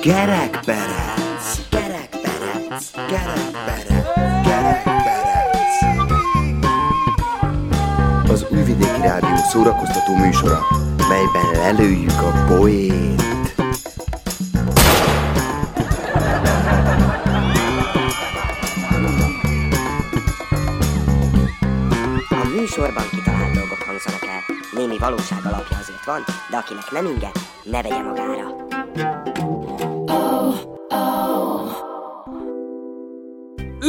Gerekperec, gerekperec, gerekperec, gerekperec. Az Újvidéki Rádió szórakoztató műsora, melyben lelőjük a poét. Műsorban kitalált dolgok hangzanak el. Némi valóság azért van, de akinek nem inge, ne vegye magára.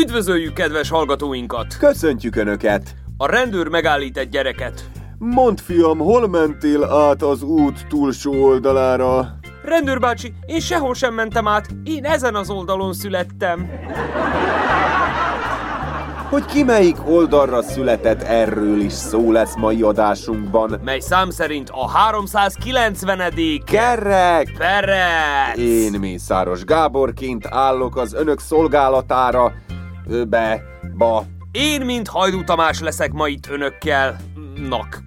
Üdvözöljük kedves hallgatóinkat! Köszöntjük Önöket! A rendőr megállít egy gyereket. Mondd, fiam, hol mentél át az út túlsó oldalára? Rendőr bácsi, én sehol sem mentem át, én ezen az oldalon születtem. Hogy ki melyik oldalra született, erről is szó lesz mai adásunkban. Mely szám szerint a 390. Kerek! perec. Én Mészáros Gáborként állok az önök szolgálatára. Ö, Be, ba. Én, mint Hajdú Tamás leszek ma itt önökkel. Nak,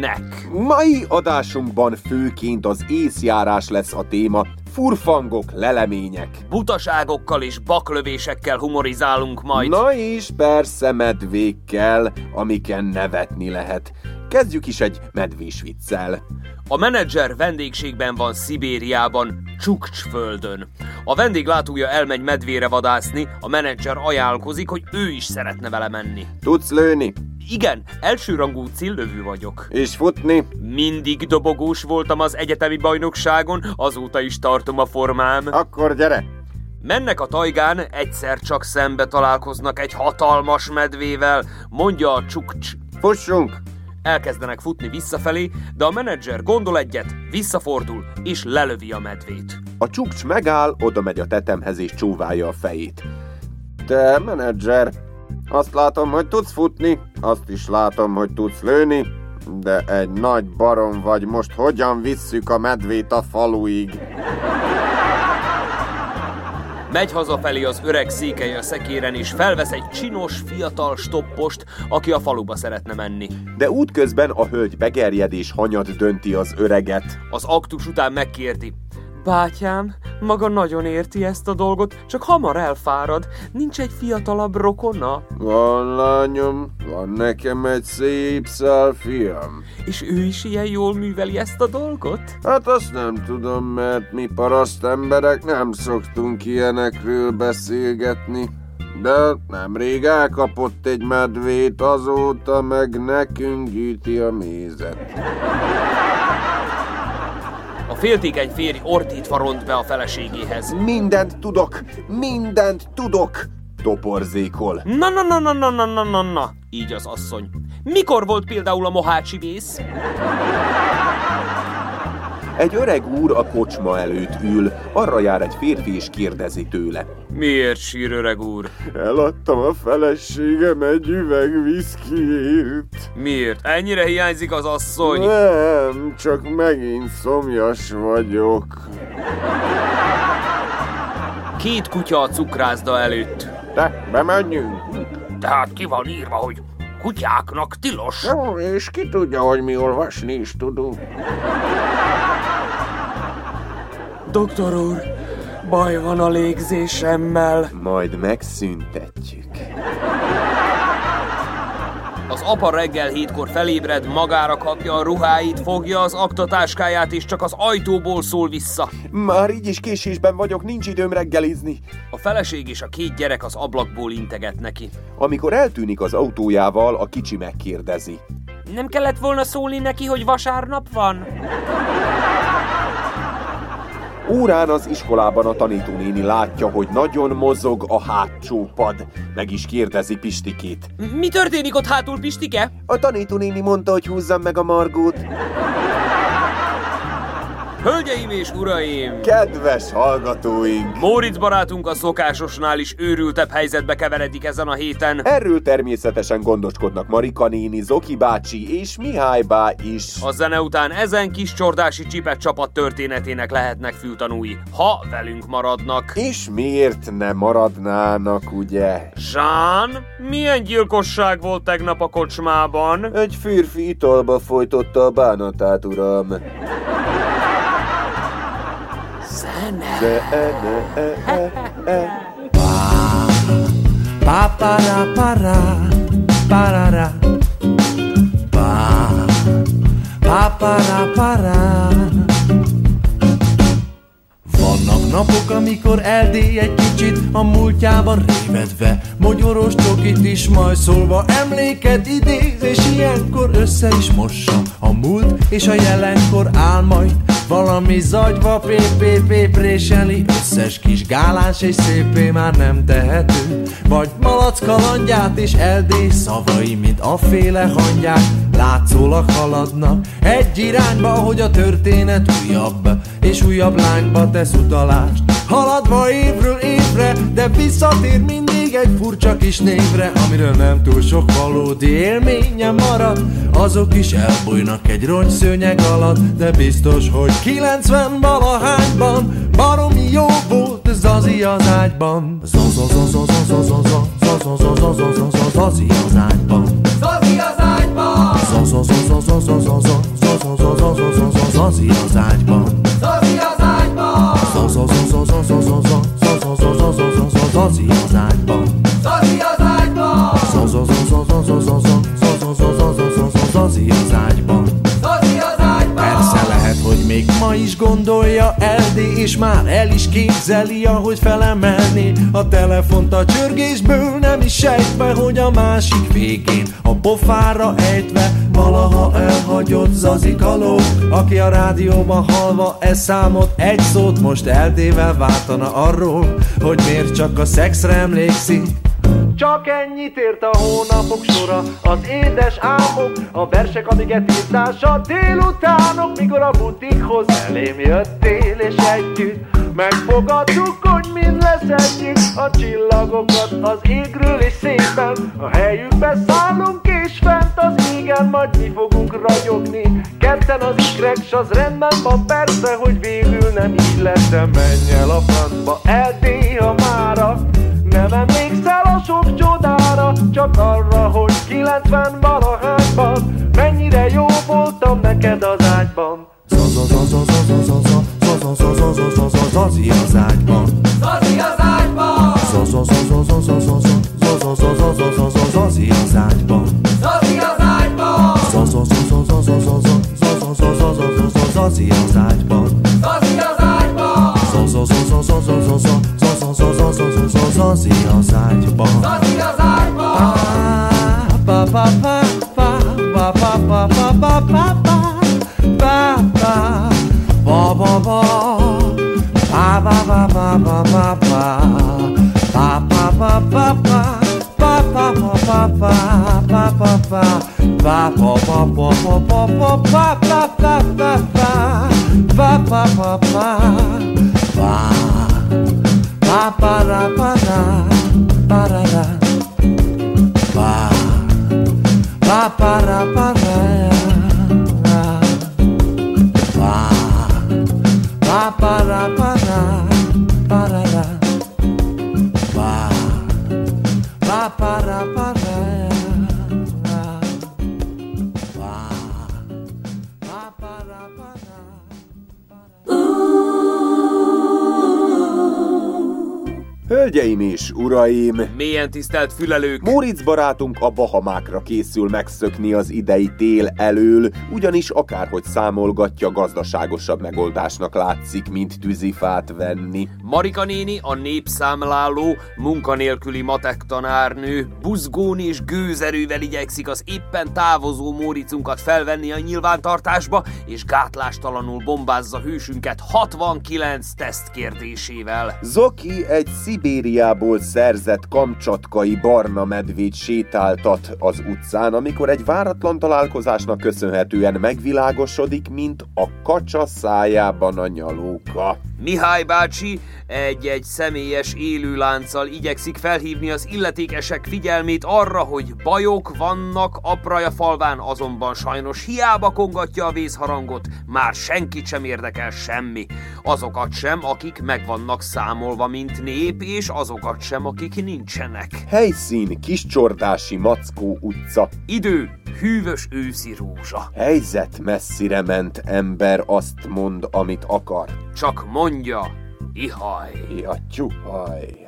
nek. Mai adásunkban főként az észjárás lesz a téma. Furfangok, lelemények. Butaságokkal és baklövésekkel humorizálunk majd. Na és persze medvékkel, amiken nevetni lehet. Kezdjük is egy medvés viccel. A menedzser vendégségben van Szibériában, Csukcsföldön. A vendéglátója elmegy medvére vadászni, a menedzser ajánlkozik, hogy ő is szeretne vele menni. Tudsz lőni? Igen, elsőrangú cillövő vagyok. És futni? Mindig dobogós voltam az egyetemi bajnokságon, azóta is tartom a formám. Akkor gyere! Mennek a tajgán, egyszer csak szembe találkoznak egy hatalmas medvével, mondja a csukcs. Fussunk! Elkezdenek futni visszafelé, de a menedzser gondol egyet, visszafordul és lelövi a medvét. A csukcs megáll, oda megy a tetemhez és csóválja a fejét. Te, menedzser, azt látom, hogy tudsz futni, azt is látom, hogy tudsz lőni, de egy nagy barom vagy, most hogyan visszük a medvét a faluig? Megy hazafelé az öreg székely a szekéren, és felvesz egy csinos, fiatal stoppost, aki a faluba szeretne menni. De útközben a hölgy begerjed és hanyat dönti az öreget. Az aktus után megkérdi. Bátyám, maga nagyon érti ezt a dolgot, csak hamar elfárad. Nincs egy fiatalabb rokona? Van lányom, van nekem egy szép szál fiam. És ő is ilyen jól műveli ezt a dolgot? Hát azt nem tudom, mert mi paraszt emberek nem szoktunk ilyenekről beszélgetni. De nemrég elkapott egy medvét, azóta meg nekünk gyűjti a mézet. Féltékeny férj ordítva ront be a feleségéhez. Mindent tudok, mindent tudok, toporzékol. Na, na, na, na, na, na, na, na, na, így az asszony. Mikor volt például a mohácsi vész? Egy öreg úr a kocsma előtt ül, arra jár egy férfi és kérdezi tőle. Miért sír öreg úr? Eladtam a feleségem egy üveg viszkiért. Miért? Ennyire hiányzik az asszony? Nem, csak megint szomjas vagyok. Két kutya a cukrászda előtt. De, bemenjünk. Tehát ki van írva, hogy kutyáknak tilos? Jó, és ki tudja, hogy mi olvasni is tudunk. Doktor úr, baj van a légzésemmel. Majd megszüntetjük. Az apa reggel hétkor felébred, magára kapja a ruháit, fogja az aktatáskáját, és csak az ajtóból szól vissza. Már így is késésben vagyok, nincs időm reggelizni. A feleség és a két gyerek az ablakból integet neki. Amikor eltűnik az autójával, a kicsi megkérdezi. Nem kellett volna szólni neki, hogy vasárnap van? Órán az iskolában a tanítónéni látja, hogy nagyon mozog a hátsó pad. Meg is kérdezi Pistikét. Mi történik ott hátul, Pistike? A tanítónéni mondta, hogy húzzam meg a margót. Hölgyeim és uraim! Kedves hallgatóink! Móricz barátunk a szokásosnál is őrültebb helyzetbe keveredik ezen a héten. Erről természetesen gondoskodnak Marika néni, Zoki bácsi és Mihály bá is. A zene után ezen kis csordási csipet csapat történetének lehetnek fültanúi, ha velünk maradnak. És miért ne maradnának, ugye? Zsán, milyen gyilkosság volt tegnap a kocsmában? Egy férfi italba folytotta a bánatát, uram. Pa para para parara Pa pa. Para para Vannak napok, amikor eldély egy kicsit A múltjában révedve. Mogyoros csokit is majd szólva Emléket idéz és ilyenkor össze is mossa A múlt és a jelenkor áll majd valami zagyva, ppp préseli Összes kis gálás és szépé már nem tehető. Vagy malac kalandját és eldé szavai, mint a féle hangyák. Látszólag haladnak egy irányba, hogy a történet újabb És újabb lányba tesz utalást. Haladva évről évre, de visszatér mindig egy furcsa kis névre Amiről nem túl sok valódi élménye marad. Azok is elbújnak egy rongyszőnyeg alatt De biztos, hogy 90 valahányban Baromi jó volt Zazi az ágyban. Zazi az ágyban. Zazi az ágyban! Zazi az ágyban. Zazi az ágyban! Zazi az ágyban Zazi az ágyban! Zazi az ágyban még ma is gondolja Eldi, és már el is képzeli, ahogy felemelni a telefont a csörgésből, nem is sejtve, hogy a másik végén a pofára ejtve valaha elhagyott zazikaló, aki a rádióban halva e számot egy szót most Eldével váltana arról, hogy miért csak a szexre emlékszik. Csak ennyit ért a hónapok sora, az édes álmok, a versek, amiket írtás a délutánok, mikor a butikhoz elém jöttél, és együtt megfogadtuk, hogy mind lesz együtt, a csillagokat az égről és szépen, a helyükbe szállunk és fent az égen, majd mi fogunk ragyogni, ketten az ikrek, s az rendben van persze, hogy végül nem így lesz, de menj el a francba, eldéha mára, nem emlékszel a sok csodára, csak arra, hogy 90 valahányban uraim! Mélyen tisztelt fülelők! Móricz barátunk a Bahamákra készül megszökni az idei tél elől, ugyanis akárhogy számolgatja, gazdaságosabb megoldásnak látszik, mint tűzifát venni. Marika néni, a népszámláló, munkanélküli matek tanárnő, buzgón és gőzerővel igyekszik az éppen távozó Móricunkat felvenni a nyilvántartásba, és gátlástalanul bombázza hősünket 69 teszt kérdésével. Zoki egy szibéri Szibériából szerzett kamcsatkai barna medvét sétáltat az utcán, amikor egy váratlan találkozásnak köszönhetően megvilágosodik, mint a kacsa szájában a nyalóka. Mihály bácsi egy-egy személyes élőlánccal igyekszik felhívni az illetékesek figyelmét arra, hogy bajok vannak Apraja falván, azonban sajnos hiába kongatja a vészharangot, már senkit sem érdekel semmi. Azokat sem, akik meg vannak számolva, mint nép, és azokat sem, akik nincsenek. Helyszín Kiscsordási Mackó utca. Idő, hűvös őszi rózsa. Helyzet messzire ment ember azt mond, amit akar. Csak mondja, ihaj. Ja, tyuhaj.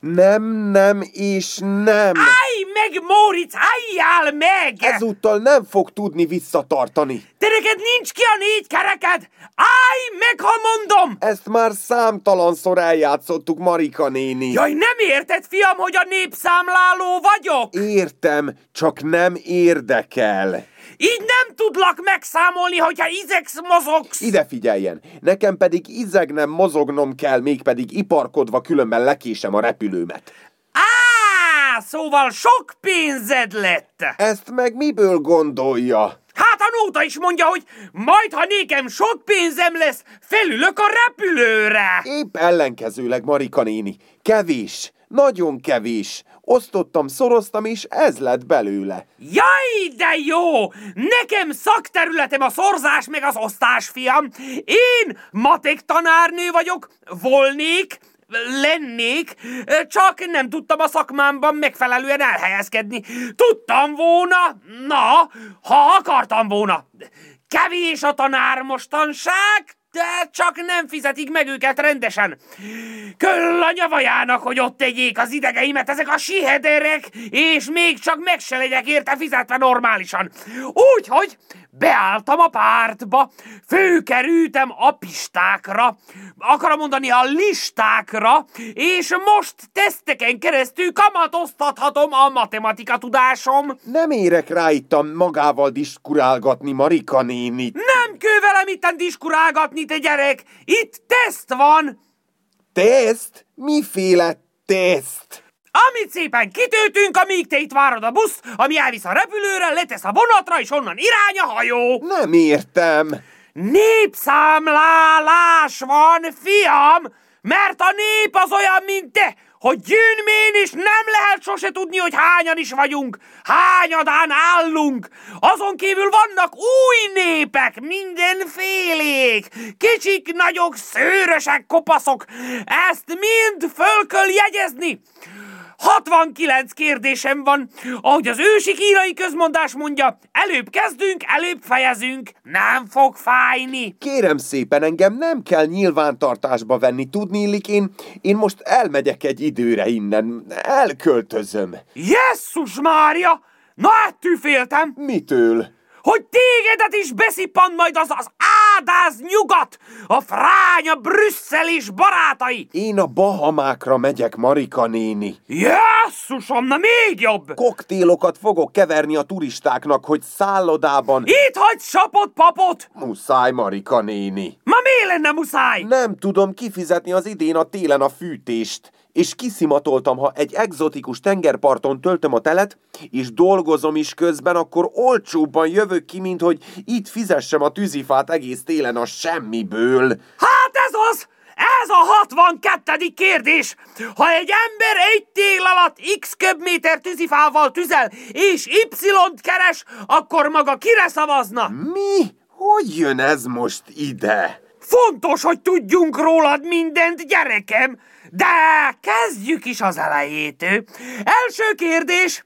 Nem, nem és nem. Állj meg, Móricz, álljál meg! Ezúttal nem fog tudni visszatartani. Te neked nincs ki a négy kereked! Állj meg, ha mondom! Ezt már számtalanszor eljátszottuk, Marika néni. Jaj, nem érted, fiam, hogy a népszámláló vagyok? Értem, csak nem érdekel. Így nem tudlak megszámolni, hogyha izegsz mozogsz. Ide figyeljen, nekem pedig izegnem mozognom kell, mégpedig iparkodva, különben lekésem a repülőmet. Szóval sok pénzed lett. Ezt meg miből gondolja? Hát a nóta is mondja, hogy majd, ha nékem sok pénzem lesz, felülök a repülőre. Épp ellenkezőleg, Marika néni. Kevés, nagyon kevés. Osztottam, szoroztam, és ez lett belőle. Jaj, de jó! Nekem szakterületem a szorzás meg az osztás, fiam. Én matek tanárnő vagyok, volnék, lennék, csak nem tudtam a szakmámban megfelelően elhelyezkedni. Tudtam volna, na, ha akartam volna. Kevés a tanár mostanság, de csak nem fizetik meg őket rendesen. Köll a nyavajának, hogy ott tegyék az idegeimet ezek a sihederek, és még csak meg se legyek érte fizetve normálisan. Úgyhogy beálltam a pártba, főkerültem a pistákra, akarom mondani a listákra, és most teszteken keresztül kamatoztathatom a matematika tudásom. Nem érek rá itt a magával diskurálgatni, Marika nénit. Nem kell velem itten diskurálgatni, te gyerek! Itt teszt van! Teszt? Miféle teszt? Amit szépen kitöltünk, amíg te itt várod a busz, ami elvisz a repülőre, letesz a vonatra, és onnan irány a hajó. Nem értem. Népszámlálás van, fiam, mert a nép az olyan, mint te, hogy gyűnmén is nem lehet sose tudni, hogy hányan is vagyunk, hányadán állunk. Azon kívül vannak új népek, mindenfélék, kicsik, nagyok, szőrösek, kopaszok. Ezt mind föl kell jegyezni. 69 kérdésem van, ahogy az ősi kínai közmondás mondja, előbb kezdünk, előbb fejezünk, nem fog fájni. Kérem szépen, engem nem kell nyilvántartásba venni. Tudni illik, én, én most elmegyek egy időre innen. Elköltözöm. Jesszus Mária! Na ettől féltem, Mitől? hogy tégedet is beszippan majd az az ádáz nyugat, a fránya Brüsszel és barátai. Én a Bahamákra megyek, Marika néni. Jesszusom, na még jobb! Koktélokat fogok keverni a turistáknak, hogy szállodában... Itt hagy sapot papot! Muszáj, Marika néni. Ma mi lenne muszáj? Nem tudom kifizetni az idén a télen a fűtést, és kiszimatoltam, ha egy egzotikus tengerparton töltöm a telet, és dolgozom is közben, akkor olcsóbban jövök ki, mint hogy itt fizessem a tűzifát egész télen a semmiből. Hát ez az! Ez a 62. kérdés! Ha egy ember egy tél alatt x köbméter tűzifával tüzel, és Y-t keres, akkor maga kire szavazna? Mi? Hogy jön ez most ide? Fontos, hogy tudjunk rólad mindent, gyerekem! De kezdjük is az elejétől. Első kérdés.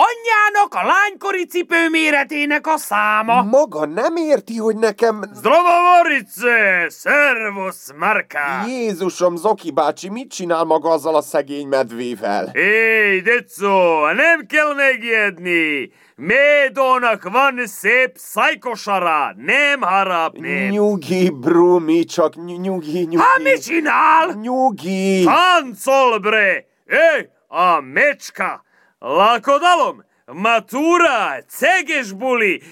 Anyjának a lánykori cipő méretének a száma. Maga nem érti, hogy nekem... Zdravo, Morice! Servus, Marka! Jézusom, Zoki bácsi, mit csinál maga azzal a szegény medvével? Hé, Deco, nem kell megijedni! Médónak van szép szajkosara, nem harapni. Nyugi, Brumi, csak ny- nyugi, nyugi. Hát mit csinál? Nyugi. Táncol, bre! Ej, a mecska! Lakodalom! matura, ceges buli,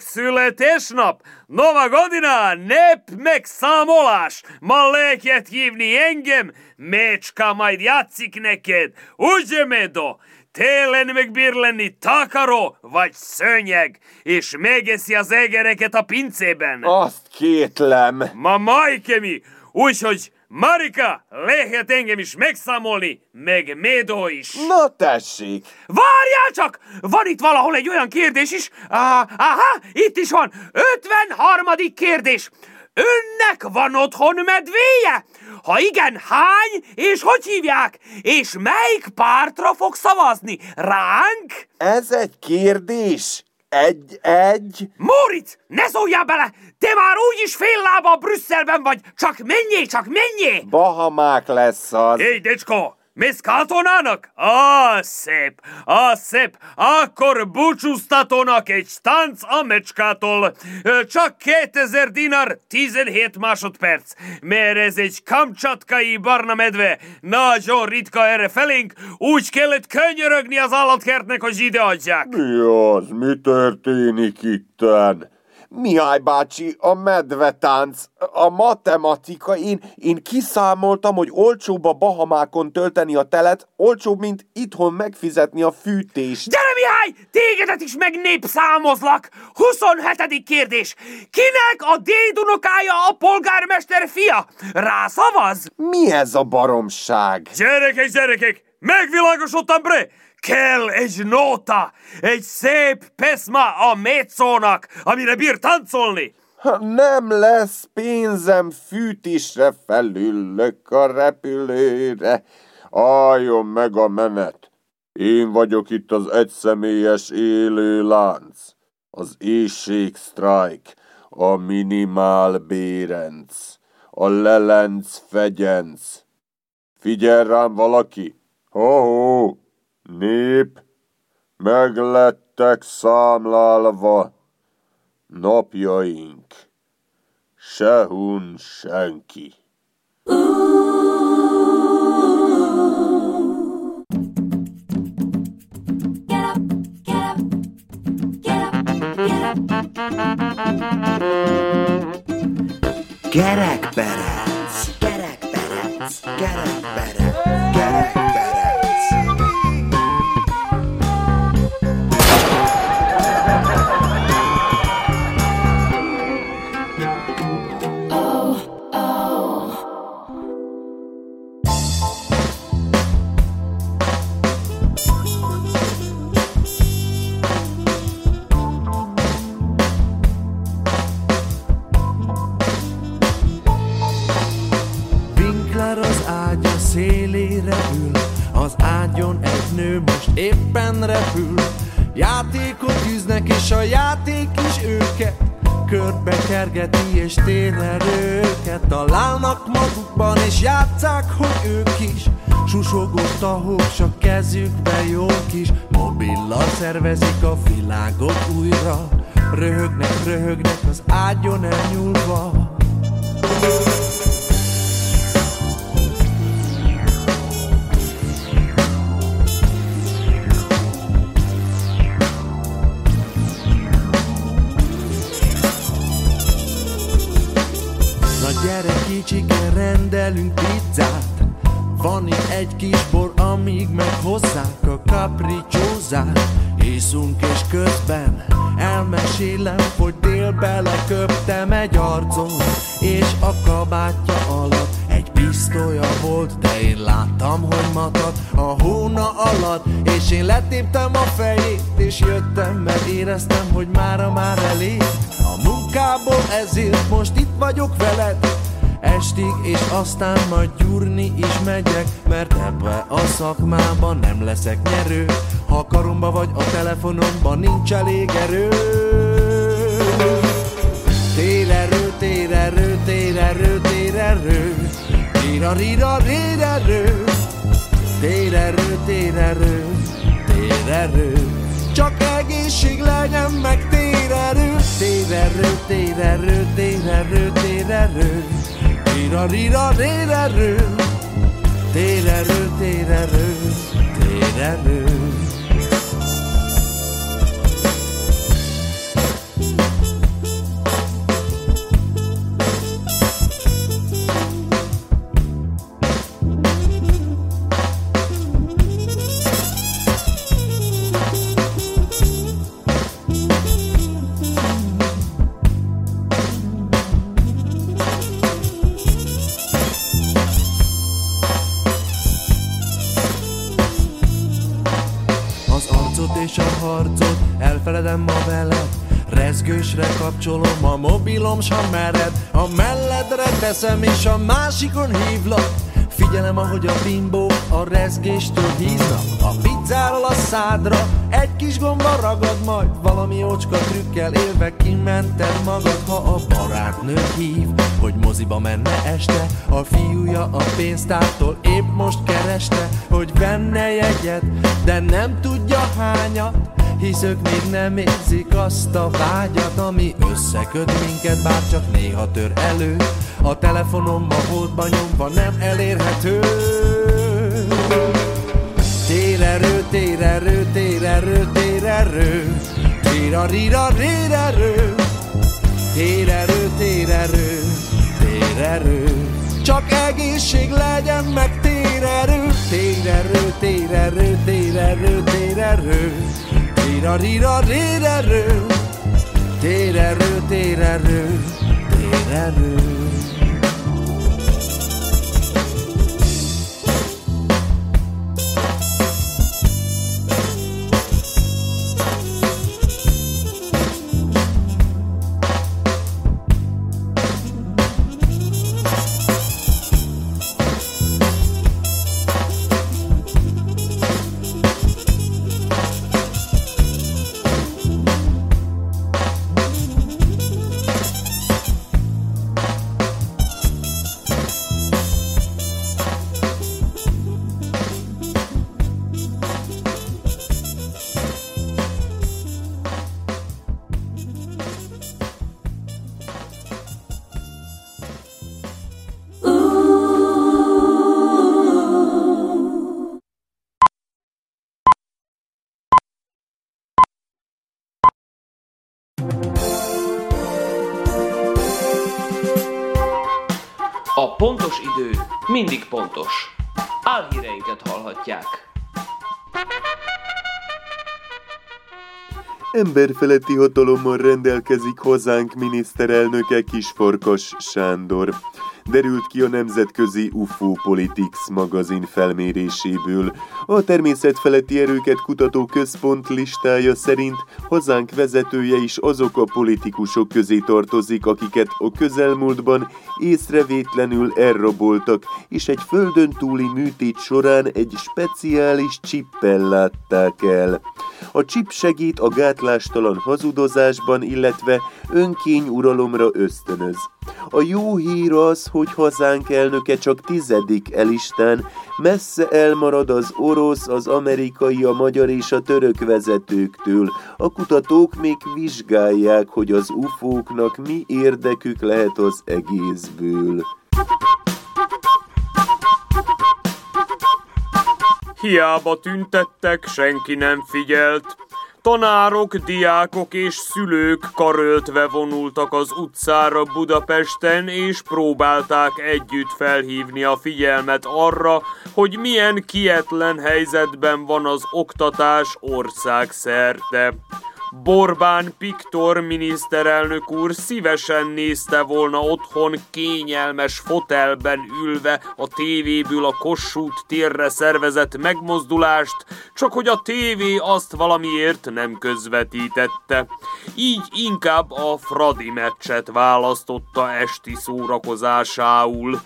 születésnap, Nova godina, nep megszámolás, ma lehet hívni engem, majd játszik neked, ugye Medo? Télen megbír lenni takaró vagy szőnyeg, és megeszi az egereket a pincében. Azt kétlem. Ma Majkemi, úgyhogy Marika, lehet engem is megszámolni, meg Médó is. Na tessék, Várjál csak! Van itt valahol egy olyan kérdés is. Ah, aha, itt is van. 53. kérdés. Önnek van otthon medvéje? Ha igen, hány és hogy hívják? És melyik pártra fog szavazni? Ránk? ez egy kérdés. Egy-egy. Moritz, ne szóljál bele! Te már úgyis fél lába Brüsszelben vagy! Csak menjé, csak menjé! Bahamák lesz az. Hé, decsko, mész katonának? Á, szép, á, szép. Akkor búcsúztatónak egy tánc a mecskától. Csak 2000 dinár, 17 másodperc. Mert ez egy kamcsatkai barna medve. Nagyon ritka erre felénk, úgy kellett könyörögni az állatkertnek, hogy ide adják. Mi az? Mi történik itten? Mihály bácsi, a medvetánc, a matematika, én, én kiszámoltam, hogy olcsóbb a Bahamákon tölteni a telet, olcsóbb, mint itthon megfizetni a fűtést. Gyere, Mihály! Tégedet is megnépszámozlak! 27. kérdés. Kinek a dédunokája a polgármester fia? Rászavaz? Mi ez a baromság? Gyerekek, gyerekek, megvilágosodtam bre! Kell egy nóta, egy szép pesma a mezzónak, amire bír táncolni. Nem lesz pénzem fűtésre, felülök a repülőre. Álljon meg a menet. Én vagyok itt az egyszemélyes élő lánc, az éjségsztrájk, a minimál bérenc, a lelenc fegyenc. Figyel rám valaki! Ho-ho! Nép! Meglettek számlálva napjaink. Sehun senki. Gerekperec, gerekperec, gerekperec, gerekperec. Egy kis bor, amíg meghozzák a capricciózát Iszunk és közben elmesélem, hogy délbe leköptem egy arcot És a kabátja alatt egy pisztolya volt De én láttam, hogy matad a hóna alatt. És én letéptem a fejét És jöttem, mert éreztem, hogy mára már elég. A munkából ezért most itt vagyok veled Estig, és aztán majd gyúrni is megyek Mert ebbe a szakmában nem leszek nyerő. Ha karomba vagy a telefonomban nincs elég erő. Térerő, térerő, térerő, térerő Rira, rira, rérerő Térerő, térerő, térerő Csak egészség legyen meg térerő Térerő, térerő, térerő, térerő Rira, rira, rérerő Térerő, térerő, térerő harcot és a harcot. Elfeledem ma veled Rezgősre kapcsolom a mobilom, s ha mered. A melledre teszem és a másikon hívlak. Figyelem, ahogy a bimbó a rezgéstől híznak. A pizzáról a szádra egy kis gomba ragad majd Valami ocska trükkel élve kimented magad Ha a barátnő hív, hogy moziba menne este A fiúja a pénztártól épp most kereste Hogy venne jegyet, de nem tudja hányat hisz ők még nem érzik azt a vágyat, ami összeköt minket, bár csak néha tör elő. A telefonomba hódba nyomva nem elérhető. Térerő, térerő, térerő, térerő, térarira, rérerő, térerő, térerő, térerő. Csak egészség legyen meg térerő, térerő, térerő, térerő, térerő. Rira, rira, rérerő, térerő, térerő, térerő. Pontos idő mindig pontos. Álhíreinket hallhatják. Emberfeletti hatalommal rendelkezik hazánk miniszterelnöke Kisfarkas Sándor. Derült ki a nemzetközi UFO Politics magazin felméréséből. A természetfeletti erőket kutató központ listája szerint hazánk vezetője is azok a politikusok közé tartozik, akiket a közelmúltban észrevétlenül elraboltak, és egy földön túli műtét során egy speciális csippel látták el. A csip segít a gátlástalan hazudozásban, illetve önkény uralomra ösztönöz. A jó hír az, hogy hazánk elnöke csak tizedik elistán, messze elmarad az orosz, az amerikai, a magyar és a török vezetőktől. A kutatók még vizsgálják, hogy az ufóknak mi érdekük lehet az egészből. Hiába tüntettek, senki nem figyelt. Tanárok, diákok és szülők karöltve vonultak az utcára Budapesten, és próbálták együtt felhívni a figyelmet arra, hogy milyen kietlen helyzetben van az oktatás országszerte. Borbán Piktor miniszterelnök úr szívesen nézte volna otthon kényelmes fotelben ülve a tévéből a Kossuth térre szervezett megmozdulást, csak hogy a tévé azt valamiért nem közvetítette. Így inkább a Fradi meccset választotta esti szórakozásául.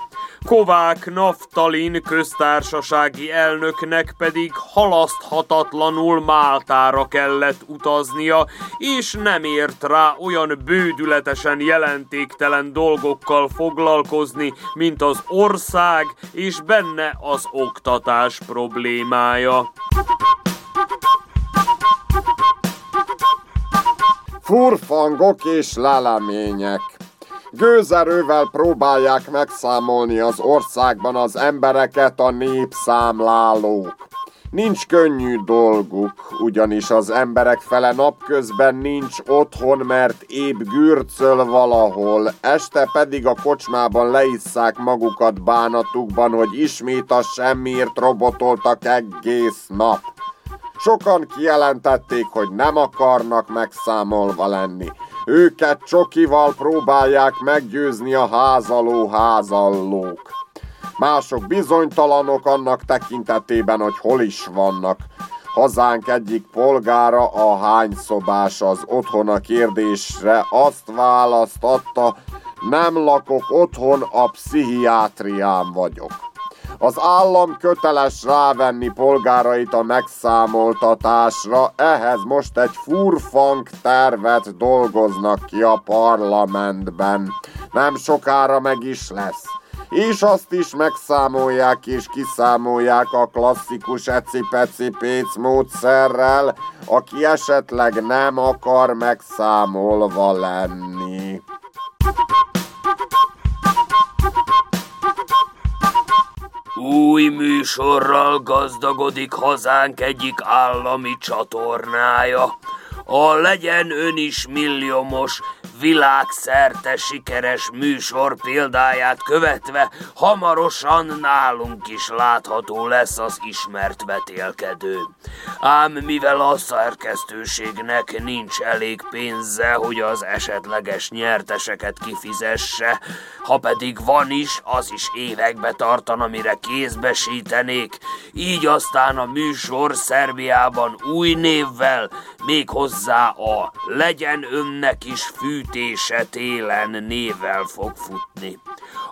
Kovák Naftalin köztársasági elnöknek pedig halaszthatatlanul Máltára kellett utaznia, és nem ért rá olyan bődületesen jelentéktelen dolgokkal foglalkozni, mint az ország és benne az oktatás problémája. Furfangok és lelemények. Gőzerővel próbálják megszámolni az országban az embereket a népszámlálók. Nincs könnyű dolguk, ugyanis az emberek fele napközben nincs otthon, mert épp gürcöl valahol, este pedig a kocsmában leisszák magukat bánatukban, hogy ismét a semmiért robotoltak egész nap. Sokan kijelentették, hogy nem akarnak megszámolva lenni. Őket csokival próbálják meggyőzni a házaló házallók. Mások bizonytalanok annak tekintetében, hogy hol is vannak. Hazánk egyik polgára a hány szobás az otthona kérdésre azt választotta, nem lakok otthon, a pszichiátrián vagyok. Az állam köteles rávenni polgárait a megszámoltatásra, ehhez most egy furfank tervet dolgoznak ki a parlamentben. Nem sokára meg is lesz és azt is megszámolják és kiszámolják a klasszikus eci péc módszerrel, aki esetleg nem akar megszámolva lenni. Új műsorral gazdagodik hazánk egyik állami csatornája. A legyen ön is milliómos világszerte sikeres műsor példáját követve hamarosan nálunk is látható lesz az ismert vetélkedő. Ám mivel a szerkesztőségnek nincs elég pénze, hogy az esetleges nyerteseket kifizesse, ha pedig van is, az is évekbe tartana, mire kézbesítenék, így aztán a műsor Szerbiában új névvel, méghozzá a Legyen önnek is fűt fűtése télen névvel fog futni.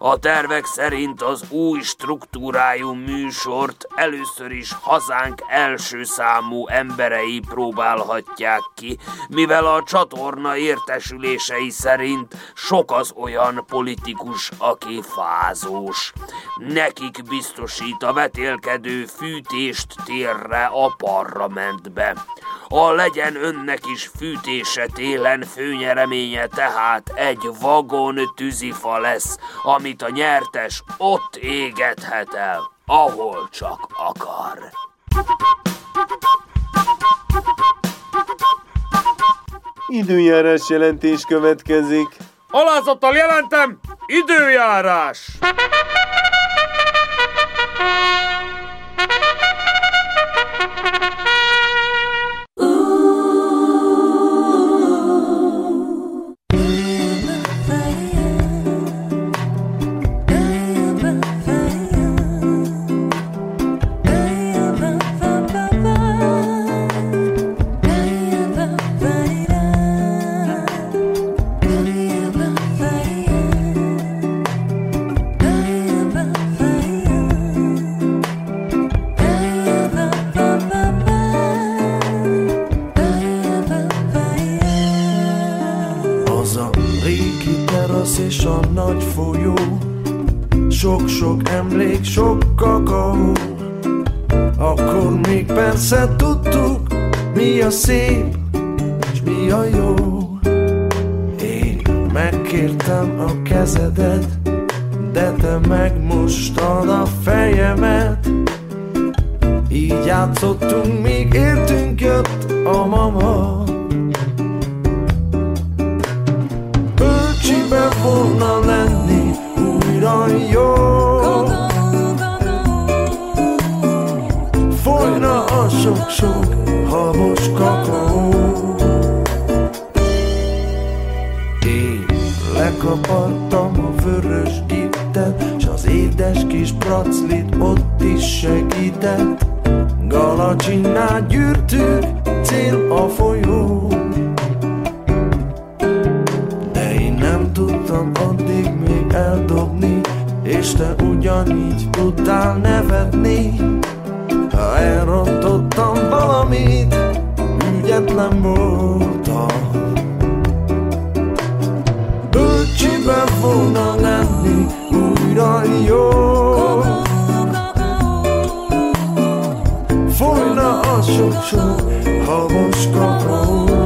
A tervek szerint az új struktúrájú műsort először is hazánk első számú emberei próbálhatják ki, mivel a csatorna értesülései szerint sok az olyan politikus, aki fázós. Nekik biztosít a vetélkedő fűtést térre a parlamentbe. A legyen önnek is fűtése télen főnyereménye tehát egy vagon tűzifa lesz, amit a nyertes ott égethet el, ahol csak akar. Időjárás jelentés következik. Alázattal jelentem, időjárás! Mi sok-sok habos kakaó Én lekapartam a vörös gittet S az édes kis praclit ott is segített. Galacsinnát gyűrtük, cél a folyó. De én nem tudtam addig még eldobni És te ugyanígy tudtál nevetni elrontottam valamit Ügyetlen voltam. Bölcsibe volna lenni újra jó Folyna a sok-sok habos kakaó